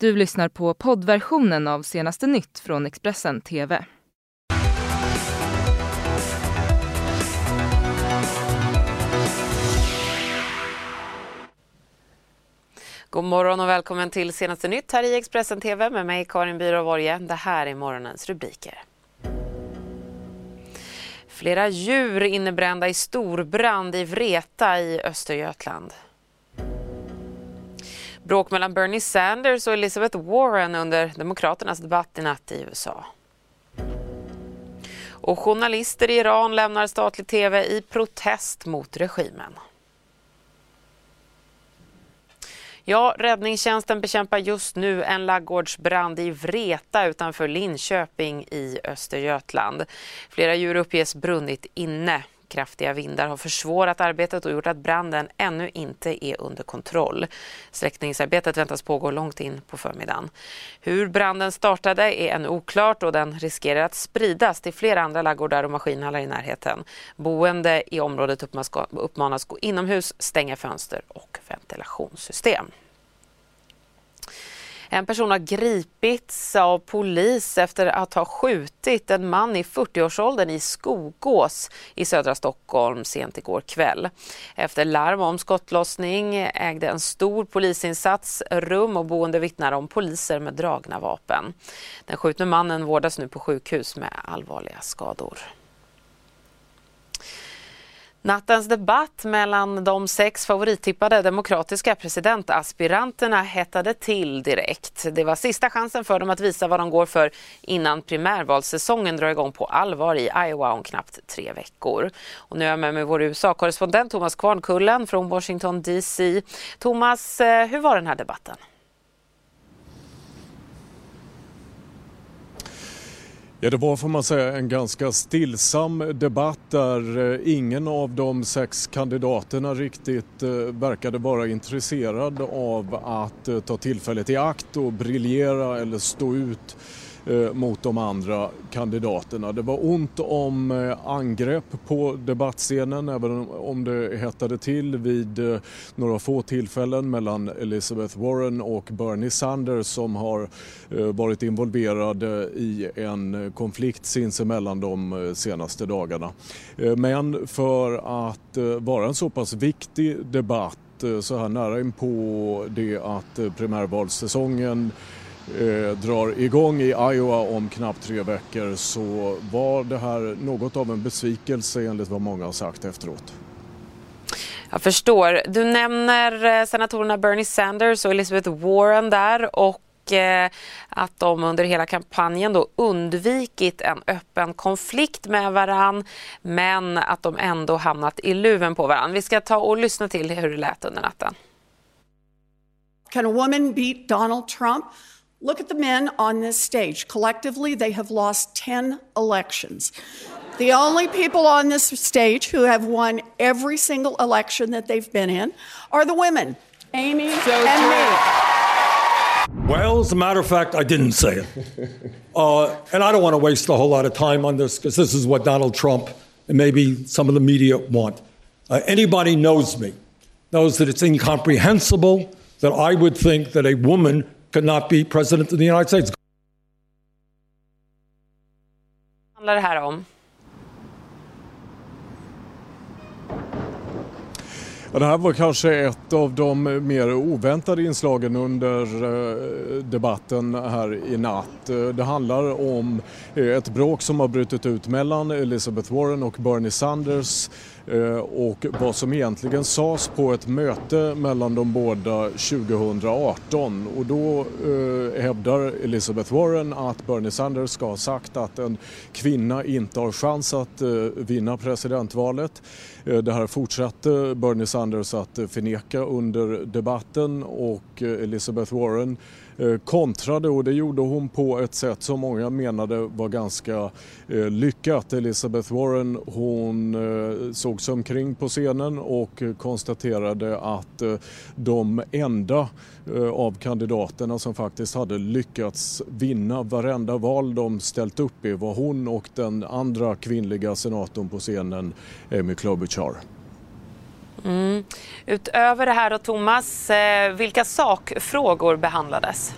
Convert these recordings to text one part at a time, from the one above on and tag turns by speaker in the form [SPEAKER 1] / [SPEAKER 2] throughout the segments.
[SPEAKER 1] Du lyssnar på poddversionen av senaste nytt från Expressen TV.
[SPEAKER 2] God morgon och välkommen till senaste nytt här i Expressen TV med mig Karin Byrå Det här är morgonens rubriker. Flera djur innebrända i storbrand i Vreta i Östergötland. Bråk mellan Bernie Sanders och Elizabeth Warren under Demokraternas debatt i natt i USA. Och journalister i Iran lämnar statlig tv i protest mot regimen. Ja, räddningstjänsten bekämpar just nu en laggårdsbrand i Vreta utanför Linköping i Östergötland. Flera djur uppges brunnit inne. Kraftiga vindar har försvårat arbetet och gjort att branden ännu inte är under kontroll. Släckningsarbetet väntas pågå långt in på förmiddagen. Hur branden startade är ännu oklart och den riskerar att spridas till flera andra laggårdar och maskinhallar i närheten. Boende i området uppmanas gå inomhus, stänga fönster och ventilationssystem. En person har gripits av polis efter att ha skjutit en man i 40-årsåldern i Skogås i södra Stockholm sent igår kväll. Efter larm om skottlossning ägde en stor polisinsats rum och boende vittnar om poliser med dragna vapen. Den skjutne mannen vårdas nu på sjukhus med allvarliga skador. Nattens debatt mellan de sex favorittippade demokratiska presidentaspiranterna hettade till direkt. Det var sista chansen för dem att visa vad de går för innan primärvalssäsongen drar igång på allvar i Iowa om knappt tre veckor. Och nu är jag med mig vår USA-korrespondent Thomas Kvarnkullen från Washington DC. Thomas, eh, hur var den här debatten?
[SPEAKER 3] Ja, det var får man säga en ganska stillsam debatt där eh, ingen av de sex kandidaterna riktigt eh, verkade vara intresserad av att eh, ta tillfället i akt och briljera eller stå ut. Eh, mot de andra kandidaterna. Det var ont om eh, angrepp på debattscenen även om det hettade till vid eh, några få tillfällen mellan Elizabeth Warren och Bernie Sanders som har varit involverade i en konflikt sinsemellan de senaste dagarna. Men för att vara en så pass viktig debatt så här nära in på det att primärvalssäsongen eh, drar igång i Iowa om knappt tre veckor så var det här något av en besvikelse enligt vad många har sagt efteråt.
[SPEAKER 2] Jag förstår. Du nämner eh, senatorerna Bernie Sanders och Elizabeth Warren där och eh, att de under hela kampanjen då undvikit en öppen konflikt med varann men att de ändå hamnat i luven på varann. Vi ska ta och lyssna till hur det lät under natten.
[SPEAKER 4] Can a woman beat Donald Trump? Look at the men on this stage. Collectively, they have lost 10 elections. The only people on this stage who have won every single election that they've been in are the women, Amy so and true.
[SPEAKER 5] me. Well, as a matter of fact, I didn't say it. Uh, and I don't want to waste a whole lot of time on this because this is what Donald Trump and maybe some of the media want. Uh, anybody knows me knows that it's incomprehensible that I would think that a woman could not be president of the United States.
[SPEAKER 2] handlar det här om?
[SPEAKER 3] Det här var kanske ett av de mer oväntade inslagen under eh, debatten här i natt. Det handlar om eh, ett bråk som har brutit ut mellan Elizabeth Warren och Bernie Sanders Eh, och vad som egentligen sades på ett möte mellan de båda 2018. Och då eh, hävdar Elizabeth Warren att Bernie Sanders ska ha sagt att en kvinna inte har chans att eh, vinna presidentvalet. Det här fortsatte Bernie Sanders att förneka under debatten och Elizabeth Warren kontrade och det gjorde hon på ett sätt som många menade var ganska lyckat. Elizabeth Warren hon så såg sig omkring på scenen och konstaterade att eh, de enda eh, av kandidaterna som faktiskt hade lyckats vinna varenda val de ställt upp i var hon och den andra kvinnliga senatorn på scenen, Amy Klobuchar.
[SPEAKER 2] Mm. Utöver det här då, Thomas, eh, vilka sakfrågor behandlades?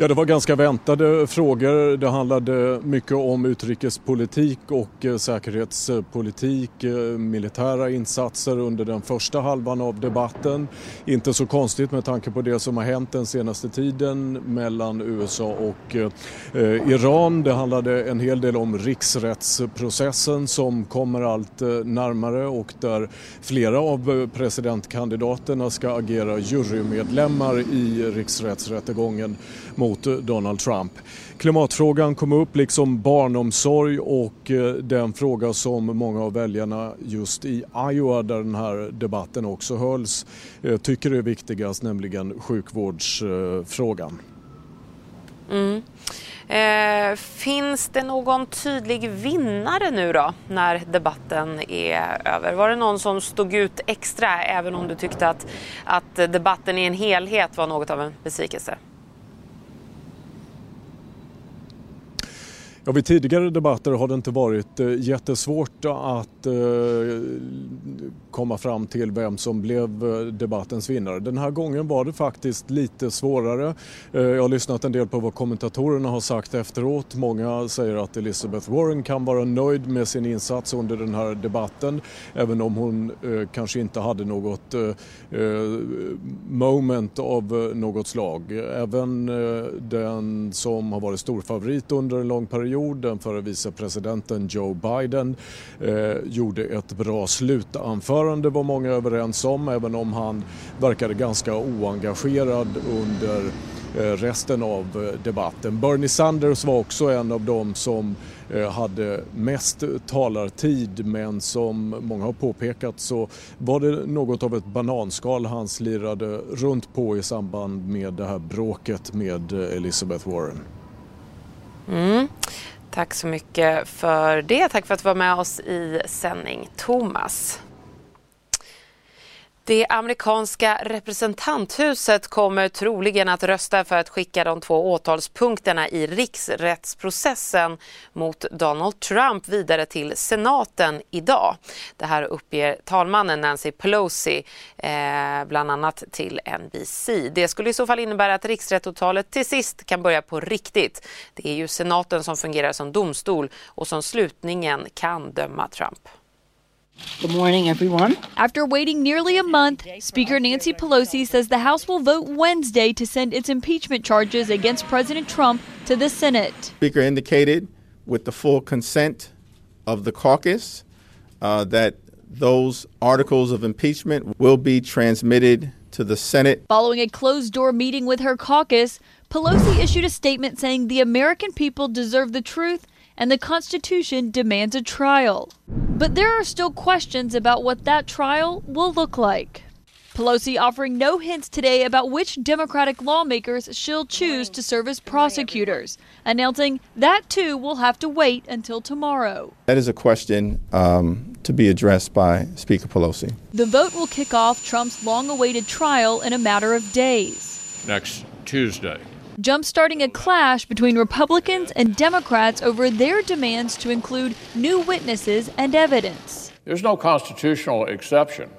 [SPEAKER 3] Ja, det var ganska väntade frågor. Det handlade mycket om utrikespolitik och eh, säkerhetspolitik, eh, militära insatser under den första halvan av debatten. Inte så konstigt med tanke på det som har hänt den senaste tiden mellan USA och eh, Iran. Det handlade en hel del om riksrättsprocessen som kommer allt närmare och där flera av presidentkandidaterna ska agera jurymedlemmar i riksrättsrättegången mot mot Donald Trump. Klimatfrågan kom upp liksom barnomsorg och eh, den fråga som många av väljarna just i Iowa där den här debatten också hölls eh, tycker är viktigast, nämligen sjukvårdsfrågan.
[SPEAKER 2] Mm. Eh, finns det någon tydlig vinnare nu då när debatten är över? Var det någon som stod ut extra även om du tyckte att, att debatten i en helhet var något av en besvikelse?
[SPEAKER 3] Ja, vid tidigare debatter har det inte varit eh, jättesvårt att eh, komma fram till vem som blev eh, debattens vinnare. Den här gången var det faktiskt lite svårare. Jag har lyssnat en del på vad kommentatorerna har sagt efteråt. Många säger att Elizabeth Warren kan vara nöjd med sin insats under den här debatten även om hon kanske inte hade något moment av något slag. Även den som har varit storfavorit under en lång period period. Den förre vicepresidenten Joe Biden eh, gjorde ett bra slutanförande var många överens om även om han verkade ganska oengagerad under eh, resten av eh, debatten. Bernie Sanders var också en av dem som eh, hade mest talartid men som många har påpekat så var det något av ett bananskal han slirade runt på i samband med det här bråket med eh, Elizabeth Warren.
[SPEAKER 2] Mm. Tack så mycket för det. Tack för att du var med oss i sändning, Thomas. Det amerikanska representanthuset kommer troligen att rösta för att skicka de två åtalspunkterna i riksrättsprocessen mot Donald Trump vidare till senaten idag. Det här uppger talmannen Nancy Pelosi eh, bland annat till NBC. Det skulle i så fall innebära att riksrättsåtalet till sist kan börja på riktigt. Det är ju senaten som fungerar som domstol och som slutningen kan döma Trump.
[SPEAKER 6] Good morning, everyone.
[SPEAKER 7] After waiting nearly a month, Speaker Nancy Pelosi says the House will vote Wednesday to send its impeachment charges against President Trump to the Senate.
[SPEAKER 8] Speaker indicated, with the full consent of the caucus, uh, that those articles of impeachment will be transmitted to the Senate.
[SPEAKER 7] Following a closed door meeting with her caucus, Pelosi issued a statement saying the American people deserve the truth and the Constitution demands a trial. But there are still questions about what that trial will look like. Pelosi offering no hints today about which Democratic lawmakers she'll choose to serve as prosecutors, announcing that too will have to wait until tomorrow.
[SPEAKER 8] That is a question um, to be addressed by Speaker Pelosi.
[SPEAKER 7] The vote will kick off Trump's long awaited trial in a matter of days.
[SPEAKER 9] Next Tuesday
[SPEAKER 7] jumpstarting a clash between Republicans and Democrats over their demands to include new witnesses and evidence.
[SPEAKER 9] There's no constitutional exception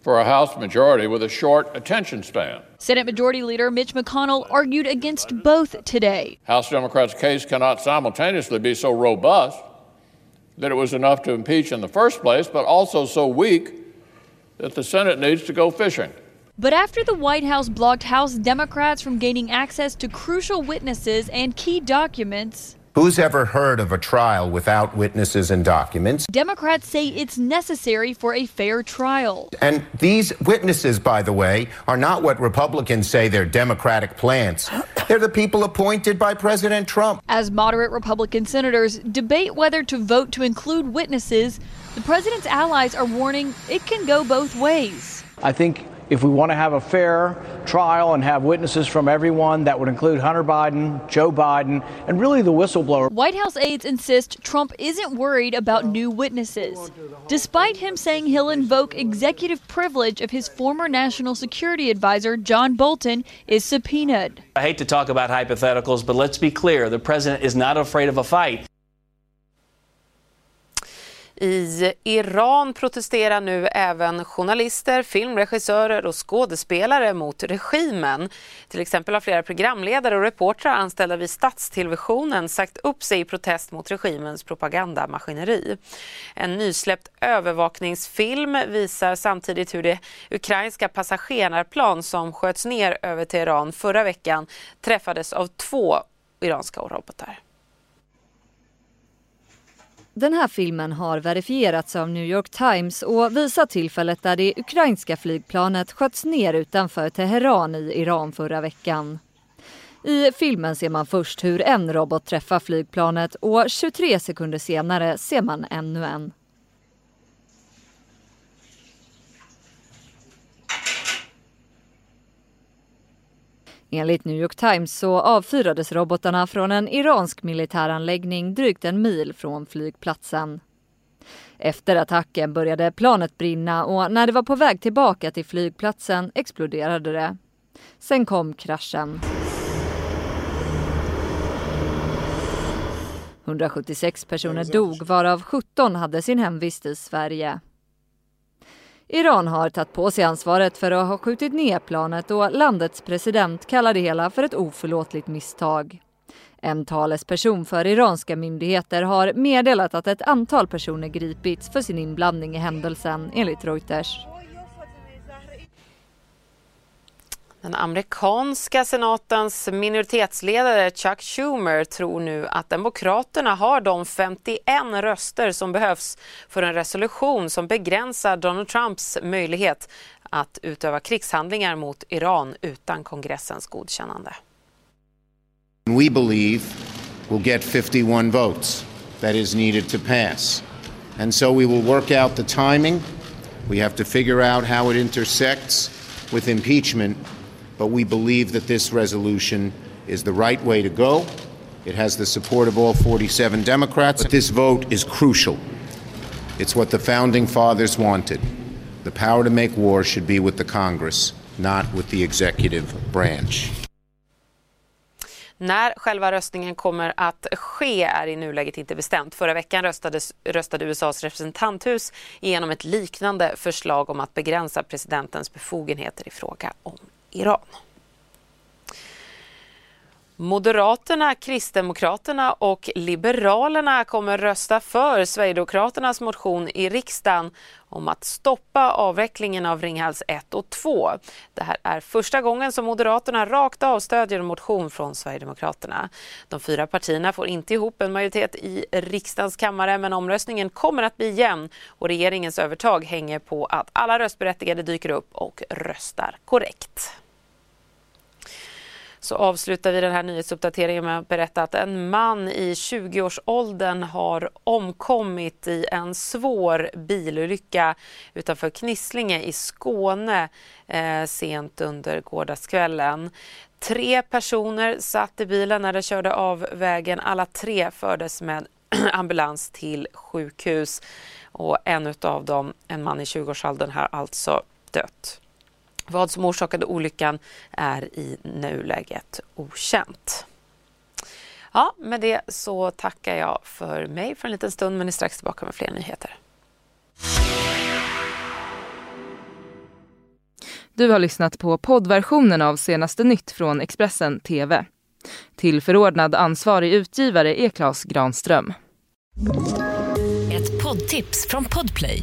[SPEAKER 9] for a House majority with a short attention span.
[SPEAKER 7] Senate Majority Leader Mitch McConnell argued against both today.
[SPEAKER 9] House Democrats' case cannot simultaneously be so robust that it was enough to impeach in the first place, but also so weak that the Senate needs to go fishing.
[SPEAKER 7] But after the White House blocked House Democrats from gaining access to crucial witnesses and key documents,
[SPEAKER 10] Who's ever heard of a trial without witnesses and documents?
[SPEAKER 7] Democrats say it's necessary for a fair trial.
[SPEAKER 10] And these witnesses, by the way, are not what Republicans say they're Democratic plants. They're the people appointed by President Trump.
[SPEAKER 7] As moderate Republican senators debate whether to vote to include witnesses, the president's allies are warning it can go both ways.
[SPEAKER 11] I think if we want to have a fair trial and have witnesses from everyone, that would include Hunter Biden, Joe Biden, and really the whistleblower.
[SPEAKER 7] White House aides insist Trump isn't worried about new witnesses, despite him saying he'll invoke executive privilege if his former national security advisor, John Bolton, is subpoenaed.
[SPEAKER 12] I hate to talk about hypotheticals, but let's be clear the president is not afraid of a fight.
[SPEAKER 2] I Iran protesterar nu även journalister, filmregissörer och skådespelare mot regimen. Till exempel har flera programledare och reportrar anställda vid statstelevisionen sagt upp sig i protest mot regimens propagandamaskineri. En nysläppt övervakningsfilm visar samtidigt hur det ukrainska passagerarplan som sköts ner över Teheran förra veckan träffades av två iranska robotar.
[SPEAKER 13] Den här filmen har verifierats av New York Times och visar tillfället där det ukrainska flygplanet sköts ner utanför Teheran i Iran förra veckan. I filmen ser man först hur en robot träffar flygplanet och 23 sekunder senare ser man ännu en. Enligt New York Times så avfyrades robotarna från en iransk militäranläggning drygt en mil från flygplatsen. Efter attacken började planet brinna och när det var på väg tillbaka till flygplatsen exploderade det. Sen kom kraschen. 176 personer dog varav 17 hade sin hemvist i Sverige. Iran har tagit på sig ansvaret för att ha skjutit ner planet och landets president kallar det hela för ett oförlåtligt misstag. En talesperson för iranska myndigheter har meddelat att ett antal personer gripits för sin inblandning i händelsen enligt Reuters.
[SPEAKER 2] Den amerikanska senatens minoritetsledare Chuck Schumer tror nu att Demokraterna har de 51 röster som behövs för en resolution som begränsar Donald Trumps möjlighet att utöva krigshandlingar mot Iran utan kongressens godkännande.
[SPEAKER 10] We believe we'll get 51 votes that is needed to pass. And so we will work out the timing. We have to figure out how it intersects with impeachment but we believe that this resolution is the right way to go. It has the support of all 47 Democrats. But this vote is crucial. It's what the founding fathers wanted. The power to make war should be with the Congress, not with the executive branch.
[SPEAKER 2] När själva röstningen kommer att ske är i nuläget inte bestämt. Förra veckan röstades, röstade USAs representanthus igenom ett liknande förslag om att begränsa presidentens befogenheter i fråga om Iran. Moderaterna, Kristdemokraterna och Liberalerna kommer rösta för Sverigedemokraternas motion i riksdagen om att stoppa avvecklingen av Ringhals 1 och 2. Det här är första gången som Moderaterna rakt av stödjer en motion från Sverigedemokraterna. De fyra partierna får inte ihop en majoritet i riksdagens kammare men omröstningen kommer att bli jämn och regeringens övertag hänger på att alla röstberättigade dyker upp och röstar korrekt så avslutar vi den här nyhetsuppdateringen med att berätta att en man i 20-årsåldern har omkommit i en svår bilolycka utanför Knislinge i Skåne eh, sent under gårdagskvällen. Tre personer satt i bilen när de körde av vägen. Alla tre fördes med ambulans till sjukhus och en av dem, en man i 20-årsåldern, har alltså dött. Vad som orsakade olyckan är i nuläget okänt. Ja, med det så tackar jag för mig för en liten stund men är strax tillbaka med fler nyheter.
[SPEAKER 1] Du har lyssnat på poddversionen av senaste nytt från Expressen TV. Till förordnad ansvarig utgivare är Klas Granström.
[SPEAKER 14] Ett poddtips från Podplay.